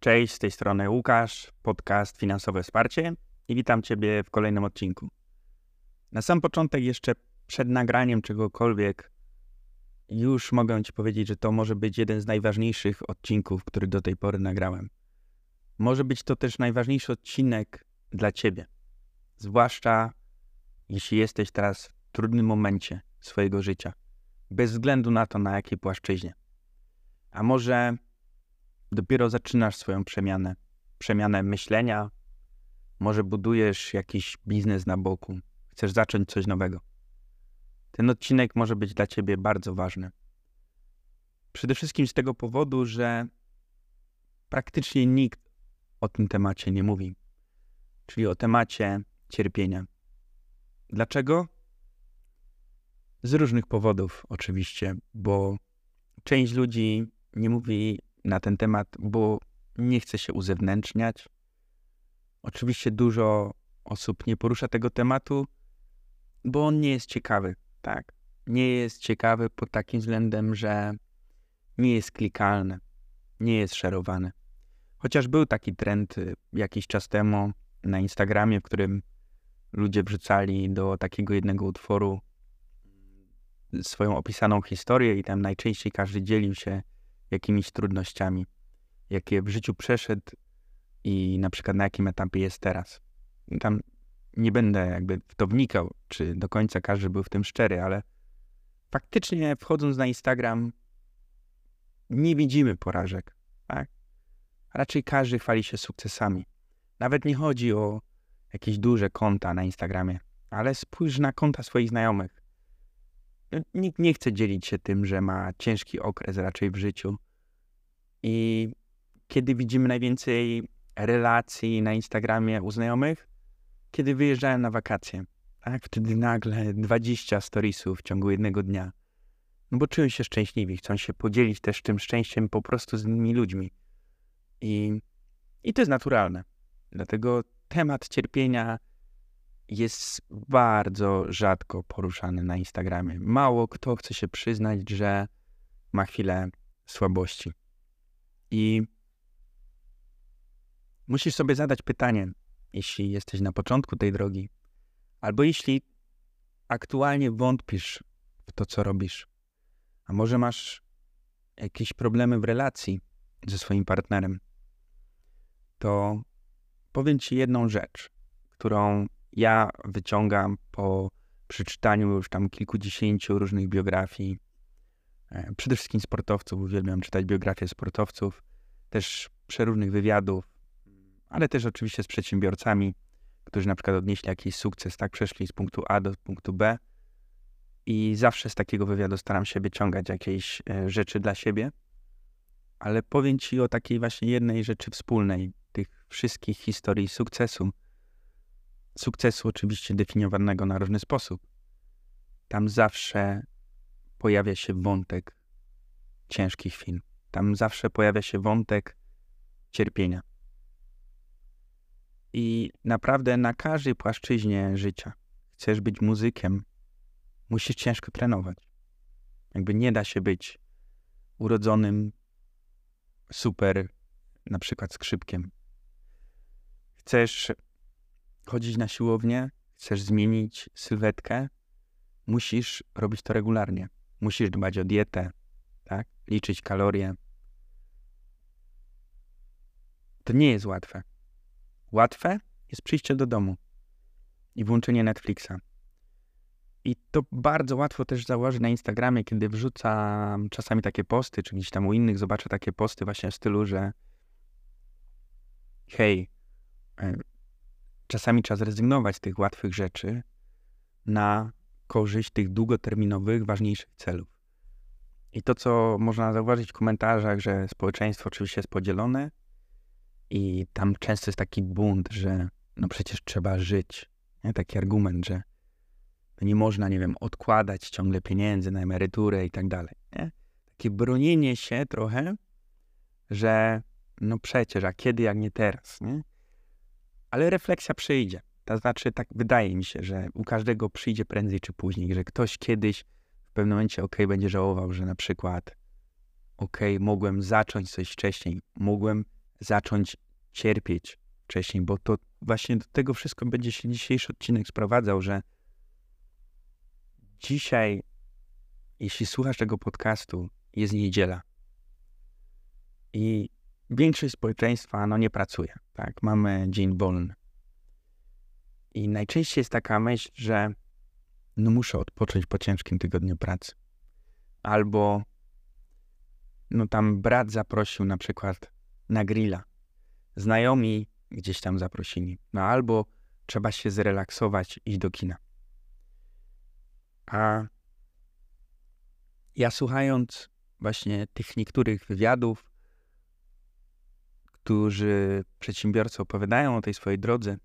Cześć, z tej strony Łukasz, podcast Finansowe Wsparcie i witam Ciebie w kolejnym odcinku. Na sam początek, jeszcze przed nagraniem czegokolwiek, już mogę Ci powiedzieć, że to może być jeden z najważniejszych odcinków, który do tej pory nagrałem. Może być to też najważniejszy odcinek dla Ciebie, zwłaszcza jeśli jesteś teraz w trudnym momencie swojego życia, bez względu na to, na jakiej płaszczyźnie. A może dopiero zaczynasz swoją przemianę, przemianę myślenia, może budujesz jakiś biznes na boku, chcesz zacząć coś nowego. Ten odcinek może być dla Ciebie bardzo ważny. Przede wszystkim z tego powodu, że praktycznie nikt o tym temacie nie mówi, czyli o temacie cierpienia. Dlaczego? Z różnych powodów, oczywiście, bo część ludzi nie mówi na ten temat, bo nie chce się uzewnętrzniać. Oczywiście dużo osób nie porusza tego tematu, bo on nie jest ciekawy, tak. Nie jest ciekawy pod takim względem, że nie jest klikalny, nie jest szerowany. Chociaż był taki trend y, jakiś czas temu na Instagramie, w którym ludzie wrzucali do takiego jednego utworu swoją opisaną historię i tam najczęściej każdy dzielił się jakimiś trudnościami, jakie w życiu przeszedł i na przykład na jakim etapie jest teraz. Tam nie będę jakby w to wnikał, czy do końca każdy był w tym szczery, ale faktycznie wchodząc na Instagram nie widzimy porażek, tak? Raczej każdy chwali się sukcesami. Nawet nie chodzi o jakieś duże konta na Instagramie, ale spójrz na konta swoich znajomych. Nikt nie chce dzielić się tym, że ma ciężki okres raczej w życiu. I kiedy widzimy najwięcej relacji na Instagramie u znajomych, kiedy wyjeżdżają na wakacje. Tak, wtedy nagle 20 storiesów w ciągu jednego dnia. No bo czują się szczęśliwi, chcą się podzielić też tym szczęściem po prostu z innymi ludźmi. I, i to jest naturalne. Dlatego temat cierpienia jest bardzo rzadko poruszany na Instagramie. Mało kto chce się przyznać, że ma chwilę słabości. I musisz sobie zadać pytanie, jeśli jesteś na początku tej drogi, albo jeśli aktualnie wątpisz w to, co robisz, a może masz jakieś problemy w relacji ze swoim partnerem, to powiem Ci jedną rzecz, którą ja wyciągam po przeczytaniu już tam kilkudziesięciu różnych biografii, e, przede wszystkim sportowców, uwielbiam czytać biografie sportowców, też przeróżnych wywiadów, ale też oczywiście z przedsiębiorcami, którzy na przykład odnieśli jakiś sukces, tak, przeszli z punktu A do punktu B i zawsze z takiego wywiadu staram się wyciągać jakieś e, rzeczy dla siebie, ale powiem Ci o takiej właśnie jednej rzeczy wspólnej, tych wszystkich historii sukcesu, sukcesu oczywiście definiowanego na różny sposób. Tam zawsze pojawia się wątek ciężkich chwil. Tam zawsze pojawia się wątek cierpienia. I naprawdę na każdej płaszczyźnie życia chcesz być muzykiem, musisz ciężko trenować. Jakby nie da się być urodzonym super, na przykład skrzypkiem. Chcesz chodzić na siłownię, chcesz zmienić sylwetkę, musisz robić to regularnie. Musisz dbać o dietę, tak? liczyć kalorie. To nie jest łatwe. Łatwe jest przyjście do domu i włączenie Netflixa. I to bardzo łatwo też zauważyć na Instagramie, kiedy wrzucam czasami takie posty, czy gdzieś tam u innych zobaczę takie posty właśnie w stylu, że hej, czasami trzeba zrezygnować z tych łatwych rzeczy na korzyść tych długoterminowych, ważniejszych celów. I to, co można zauważyć w komentarzach, że społeczeństwo oczywiście jest podzielone i tam często jest taki bunt, że no przecież trzeba żyć. Nie? Taki argument, że nie można, nie wiem, odkładać ciągle pieniędzy na emeryturę i tak dalej. Nie? Takie bronienie się trochę, że no przecież, a kiedy jak nie teraz, nie? Ale refleksja przyjdzie. To znaczy, tak wydaje mi się, że u każdego przyjdzie prędzej czy później, że ktoś kiedyś w pewnym momencie, ok, będzie żałował, że na przykład, ok, mogłem zacząć coś wcześniej, mogłem zacząć cierpieć wcześniej, bo to właśnie do tego wszystko będzie się dzisiejszy odcinek sprowadzał, że dzisiaj, jeśli słuchasz tego podcastu, jest niedziela i większość społeczeństwa no, nie pracuje, tak? Mamy dzień wolny. I najczęściej jest taka myśl, że no muszę odpocząć po ciężkim tygodniu pracy. Albo no tam brat zaprosił na przykład na grilla. Znajomi gdzieś tam zaprosili. No albo trzeba się zrelaksować, iść do kina. A ja słuchając właśnie tych niektórych wywiadów, którzy przedsiębiorcy opowiadają o tej swojej drodze,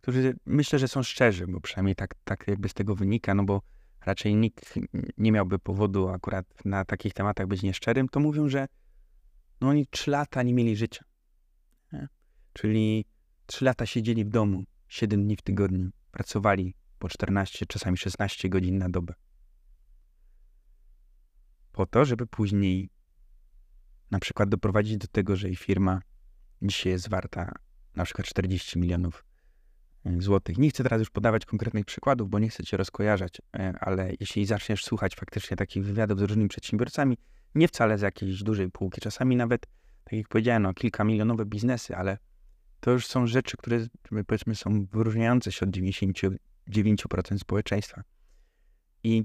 którzy myślę, że są szczerzy, bo przynajmniej tak, tak jakby z tego wynika, no bo raczej nikt nie miałby powodu akurat na takich tematach być nieszczerym, to mówią, że no oni trzy lata nie mieli życia. Nie? Czyli trzy lata siedzieli w domu, siedem dni w tygodniu, pracowali po 14, czasami 16 godzin na dobę. Po to, żeby później na przykład doprowadzić do tego, że jej firma dzisiaj jest warta na przykład 40 milionów złotych. Nie chcę teraz już podawać konkretnych przykładów, bo nie chcę cię rozkojarzać, e, ale jeśli zaczniesz słuchać faktycznie takich wywiadów z różnymi przedsiębiorcami, nie wcale z jakiejś dużej półki, czasami nawet, tak jak powiedziałem, no, kilka milionowe biznesy, ale to już są rzeczy, które powiedzmy są wyróżniające się od 99% społeczeństwa. I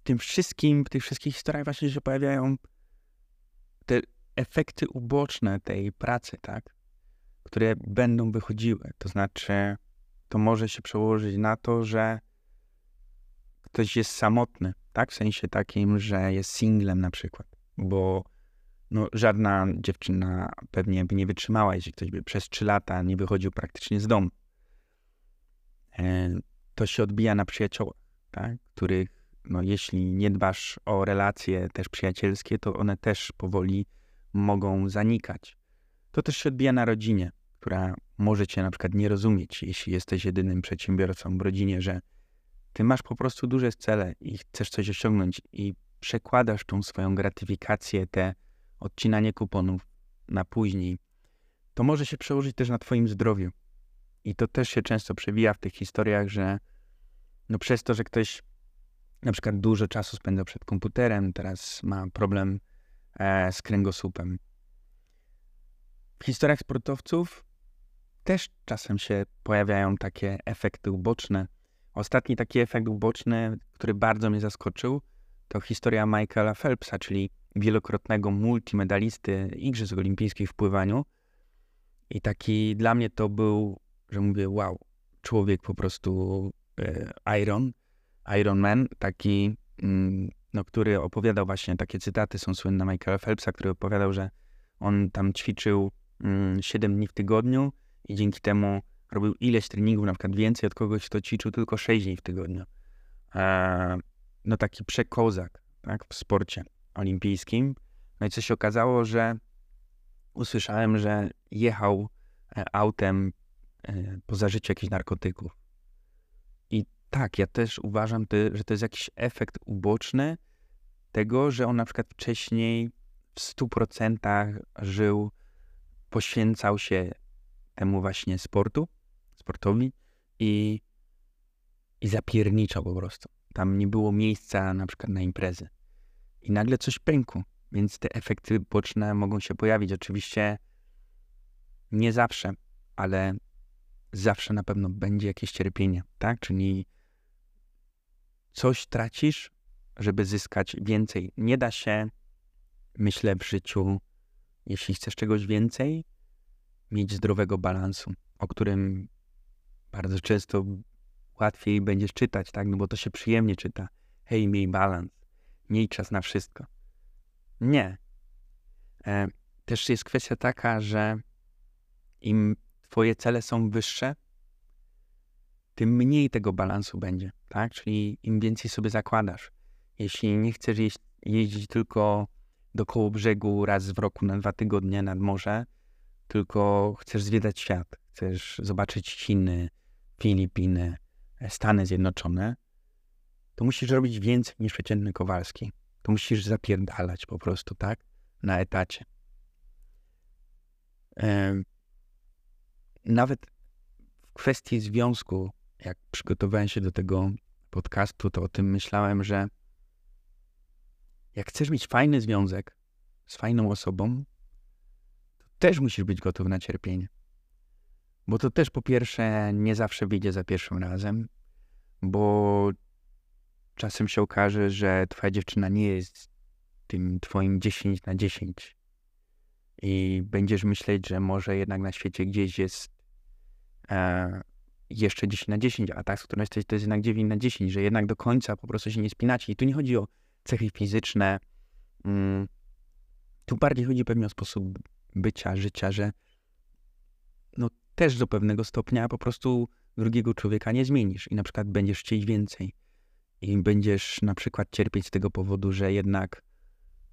w tym wszystkim, w tych wszystkich historiach właśnie się pojawiają te efekty uboczne tej pracy, tak? które będą wychodziły. To znaczy, to może się przełożyć na to, że ktoś jest samotny, tak? W sensie takim, że jest singlem na przykład, bo no, żadna dziewczyna pewnie by nie wytrzymała, jeśli ktoś by przez trzy lata nie wychodził praktycznie z domu. E, to się odbija na przyjaciołach, tak? których, no, jeśli nie dbasz o relacje też przyjacielskie, to one też powoli mogą zanikać. To też się odbija na rodzinie, która może cię na przykład nie rozumieć, jeśli jesteś jedynym przedsiębiorcą w rodzinie, że ty masz po prostu duże cele i chcesz coś osiągnąć i przekładasz tą swoją gratyfikację, te odcinanie kuponów na później, to może się przełożyć też na twoim zdrowiu. I to też się często przewija w tych historiach, że no przez to, że ktoś na przykład dużo czasu spędza przed komputerem, teraz ma problem e, z kręgosłupem. W historiach sportowców też czasem się pojawiają takie efekty uboczne. Ostatni taki efekt uboczny, który bardzo mnie zaskoczył, to historia Michaela Phelpsa, czyli wielokrotnego multimedalisty Igrzysk Olimpijskich w pływaniu. I taki dla mnie to był, że mówię, wow, człowiek po prostu e, Iron, Iron Man, taki, mm, no, który opowiadał właśnie, takie cytaty są słynne Michaela Phelpsa, który opowiadał, że on tam ćwiczył 7 mm, dni w tygodniu i dzięki temu robił ileś treningów, na przykład więcej od kogoś, kto ćwiczył tylko 6 dni w tygodniu. E, no taki przekozak tak, w sporcie olimpijskim. No i co się okazało, że usłyszałem, że jechał e, autem e, po zażyciu jakichś narkotyków. Tak, ja też uważam, że to jest jakiś efekt uboczny tego, że on na przykład wcześniej w 100% żył, poświęcał się temu właśnie sportu, sportowi i, i zapierniczał po prostu. Tam nie było miejsca na przykład na imprezy i nagle coś pękło. Więc te efekty boczne mogą się pojawić. Oczywiście nie zawsze, ale zawsze na pewno będzie jakieś cierpienie, tak? Czyli coś tracisz, żeby zyskać więcej. Nie da się, myślę, w życiu, jeśli chcesz czegoś więcej, mieć zdrowego balansu, o którym bardzo często łatwiej będziesz czytać, tak? No bo to się przyjemnie czyta. Hej, miej balans miej czas na wszystko. Nie. E, też jest kwestia taka, że im twoje cele są wyższe, tym mniej tego balansu będzie, tak? Czyli im więcej sobie zakładasz. Jeśli nie chcesz jeź jeździć tylko do koło brzegu raz w roku na dwa tygodnie nad morze, tylko chcesz zwiedzać świat, chcesz zobaczyć Chiny, Filipiny, Stany Zjednoczone, to musisz robić więcej niż przeciętny Kowalski. To musisz zapierdalać po prostu, tak? Na etacie. Nawet w kwestii związku, jak przygotowałem się do tego podcastu, to o tym myślałem, że jak chcesz mieć fajny związek z fajną osobą, to też musisz być gotów na cierpienie. Bo to też po pierwsze nie zawsze wyjdzie za pierwszym razem, bo czasem się okaże, że twoja dziewczyna nie jest tym twoim 10 na 10 i będziesz myśleć, że może jednak na świecie gdzieś jest e, jeszcze 10 na 10, a tak, z którą jesteś, to jest jednak 9 na 10, że jednak do końca po prostu się nie spinacie. I tu nie chodzi o cechy fizyczne, mm, tu bardziej chodzi pewnie o sposób bycia, życia, że no też do pewnego stopnia po prostu drugiego człowieka nie zmienisz i na przykład będziesz chcieć więcej i będziesz na przykład cierpieć z tego powodu, że jednak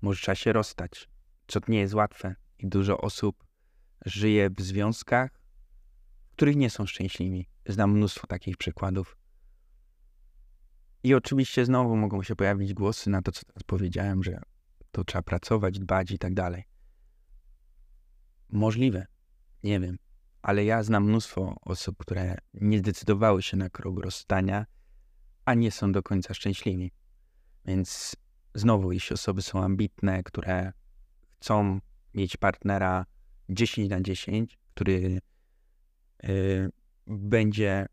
może trzeba się rozstać, co nie jest łatwe i dużo osób żyje w związkach, w których nie są szczęśliwi. Znam mnóstwo takich przykładów. I oczywiście znowu mogą się pojawić głosy na to, co teraz powiedziałem, że to trzeba pracować, dbać i tak dalej. Możliwe, nie wiem, ale ja znam mnóstwo osób, które nie zdecydowały się na krok rozstania, a nie są do końca szczęśliwi. Więc znowu, jeśli osoby są ambitne, które chcą mieć partnera 10 na 10, który y, będzie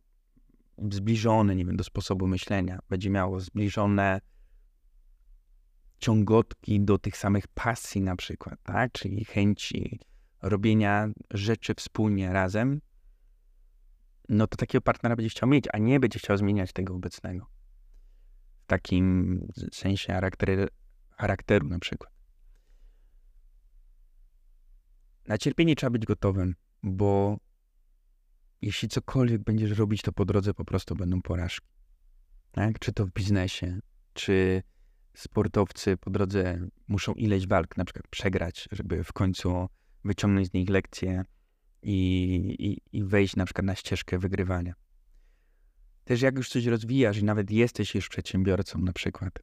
zbliżony, nie wiem, do sposobu myślenia, będzie miało zbliżone ciągotki do tych samych pasji na przykład, tak? Czyli chęci robienia rzeczy wspólnie razem, no to takiego partnera będzie chciał mieć, a nie będzie chciał zmieniać tego obecnego. W takim sensie charakteru, charakteru na przykład. Na cierpienie trzeba być gotowym, bo jeśli cokolwiek będziesz robić, to po drodze po prostu będą porażki. Tak? Czy to w biznesie, czy sportowcy po drodze muszą ileś walk na przykład przegrać, żeby w końcu wyciągnąć z nich lekcje i, i, i wejść na przykład na ścieżkę wygrywania. Też jak już coś rozwijasz i nawet jesteś już przedsiębiorcą na przykład,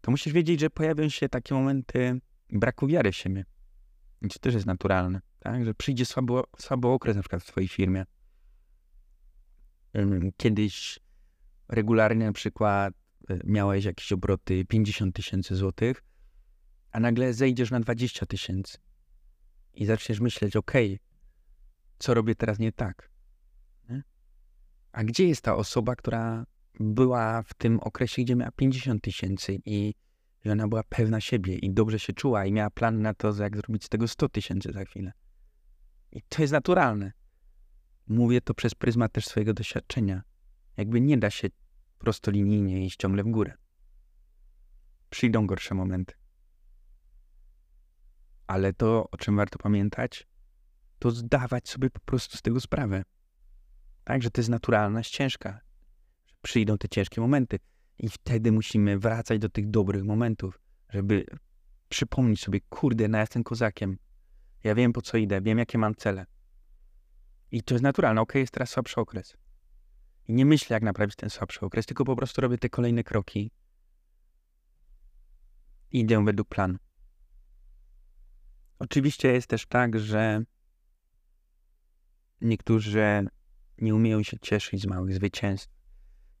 to musisz wiedzieć, że pojawią się takie momenty braku wiary w siebie. I to też jest naturalne, tak? że przyjdzie słabo, słabo okres na przykład w twojej firmie. Kiedyś regularnie na przykład e, miałeś jakieś obroty 50 tysięcy złotych, a nagle zejdziesz na 20 tysięcy i zaczniesz myśleć, ok, co robię teraz nie tak? Nie? A gdzie jest ta osoba, która była w tym okresie, gdzie miała 50 tysięcy i i ona była pewna siebie i dobrze się czuła i miała plan na to, jak zrobić z tego 100 tysięcy za chwilę. I to jest naturalne. Mówię to przez pryzmat też swojego doświadczenia. Jakby nie da się prostolinijnie iść ciągle w górę. Przyjdą gorsze momenty. Ale to, o czym warto pamiętać, to zdawać sobie po prostu z tego sprawę. Tak, że to jest naturalna ścieżka. Przyjdą te ciężkie momenty. I wtedy musimy wracać do tych dobrych momentów, żeby przypomnieć sobie, kurde, no ja jestem kozakiem. Ja wiem, po co idę, wiem, jakie mam cele. I to jest naturalne. Ok, jest teraz słabszy okres. I nie myślę, jak naprawić ten słabszy okres, tylko po prostu robię te kolejne kroki. I idę według planu. Oczywiście jest też tak, że niektórzy nie umieją się cieszyć z małych zwycięstw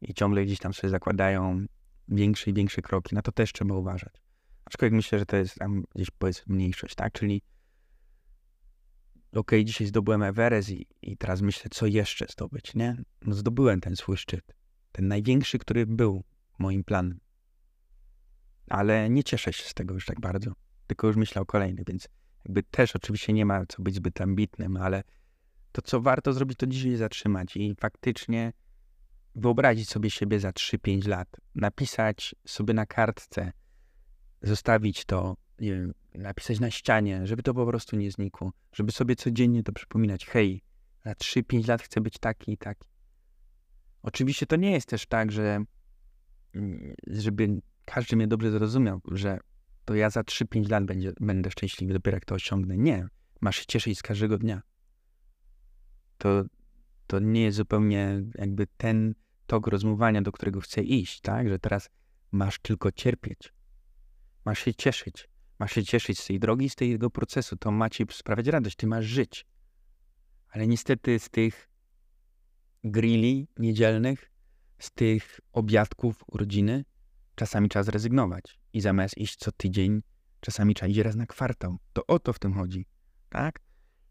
i ciągle gdzieś tam sobie zakładają większe i większe kroki. Na to też trzeba uważać. Aczkolwiek myślę, że to jest tam gdzieś powiedzmy mniejszość, tak? Czyli okej, okay, dzisiaj zdobyłem Everest i, i teraz myślę, co jeszcze zdobyć, nie? No zdobyłem ten swój szczyt. Ten największy, który był moim planem. Ale nie cieszę się z tego już tak bardzo. Tylko już myślę o kolejny, więc jakby też oczywiście nie ma co być zbyt ambitnym, ale to, co warto zrobić, to dzisiaj zatrzymać i faktycznie wyobrazić sobie siebie za 3-5 lat, napisać sobie na kartce, zostawić to, nie wiem, napisać na ścianie, żeby to po prostu nie znikło, żeby sobie codziennie to przypominać. Hej, za 3-5 lat chcę być taki i taki. Oczywiście to nie jest też tak, że mm, żeby każdy mnie dobrze zrozumiał, że to ja za 3-5 lat będzie, będę szczęśliwy dopiero jak to osiągnę. Nie. Masz się cieszyć z każdego dnia. To, to nie jest zupełnie jakby ten tok rozmowania, do którego chcę iść, tak? Że teraz masz tylko cierpieć. Masz się cieszyć. Masz się cieszyć z tej drogi, z tego procesu. To ma ci sprawiać radość. Ty masz żyć. Ale niestety z tych grilli niedzielnych, z tych obiadków urodziny, czasami trzeba zrezygnować. I zamiast iść co tydzień, czasami trzeba iść raz na kwartał. To o to w tym chodzi, tak?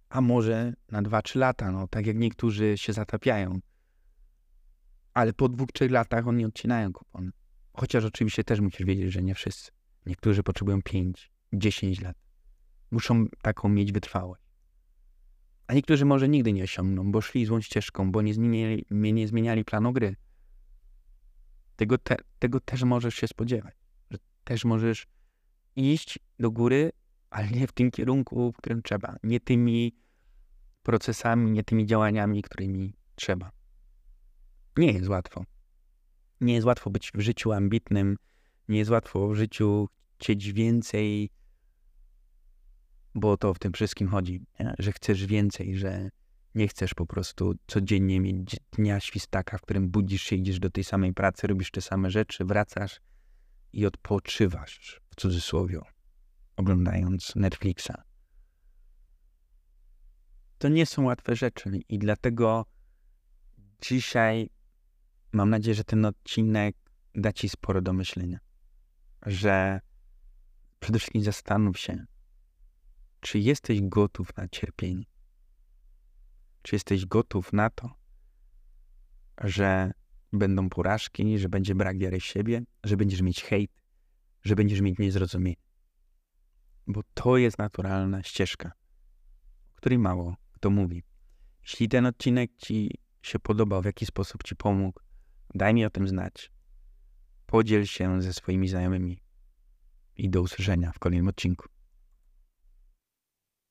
A może na dwa, trzy lata, no tak jak niektórzy się zatapiają. Ale po dwóch, trzech latach oni odcinają kupon. Chociaż oczywiście też musisz wiedzieć, że nie wszyscy. Niektórzy potrzebują pięć, dziesięć lat. Muszą taką mieć wytrwałość. A niektórzy może nigdy nie osiągną, bo szli złą ścieżką, bo nie zmieniali, nie zmieniali planu gry. Tego, te, tego też możesz się spodziewać. Że też możesz iść do góry, ale nie w tym kierunku, w którym trzeba. Nie tymi procesami, nie tymi działaniami, którymi trzeba. Nie jest łatwo. Nie jest łatwo być w życiu ambitnym, nie jest łatwo w życiu chcieć więcej, bo to w tym wszystkim chodzi, nie? że chcesz więcej, że nie chcesz po prostu codziennie mieć dnia świstaka, w którym budzisz się, idziesz do tej samej pracy, robisz te same rzeczy, wracasz i odpoczywasz, w cudzysłowie, oglądając Netflixa. To nie są łatwe rzeczy i dlatego dzisiaj mam nadzieję, że ten odcinek da ci sporo do myślenia. Że przede wszystkim zastanów się, czy jesteś gotów na cierpienie? Czy jesteś gotów na to, że będą porażki, że będzie brak wiary w siebie, że będziesz mieć hejt, że będziesz mieć niezrozumienie? Bo to jest naturalna ścieżka, o której mało kto mówi. Jeśli ten odcinek Ci się podobał, w jaki sposób Ci pomógł, daj mi o tym znać. Podziel się ze swoimi znajomymi i do usłyszenia w kolejnym odcinku.